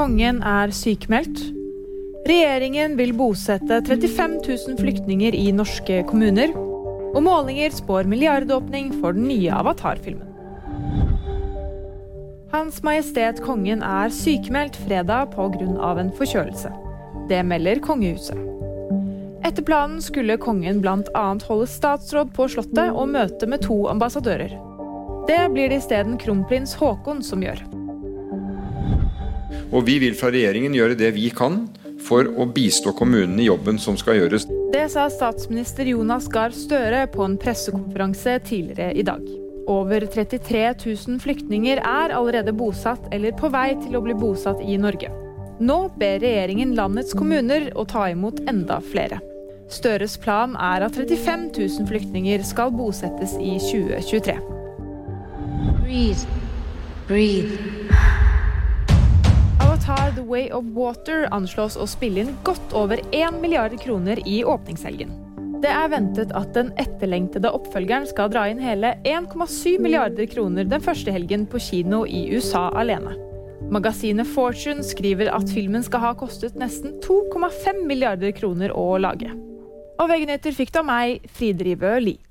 Kongen er sykemeldt. Regjeringen vil bosette 35 000 flyktninger i norske kommuner. Og målinger spår milliardåpning for den nye Avatar-filmen. Hans Majestet Kongen er sykemeldt fredag pga. en forkjølelse. Det melder kongehuset. Etter planen skulle kongen bl.a. holde statsråd på Slottet og møte med to ambassadører. Det blir det isteden kronprins Haakon som gjør. Og vi vil fra regjeringen gjøre det vi kan for å bistå kommunene i jobben som skal gjøres. Det sa statsminister Jonas Gahr Støre på en pressekonferanse tidligere i dag. Over 33 000 flyktninger er allerede bosatt eller på vei til å bli bosatt i Norge. Nå ber regjeringen landets kommuner å ta imot enda flere. Støres plan er at 35 000 flyktninger skal bosettes i 2023. Breathe. Breathe. The Way of Water anslås å spille inn godt over 1 milliard kroner i åpningshelgen. Det er ventet at den etterlengtede oppfølgeren skal dra inn hele 1,7 milliarder kroner den første helgen på kino i USA alene. Magasinet Fortune skriver at filmen skal ha kostet nesten 2,5 milliarder kroner å lage. Og VG-nyheter fikk da meg, Fride Rivø Lie.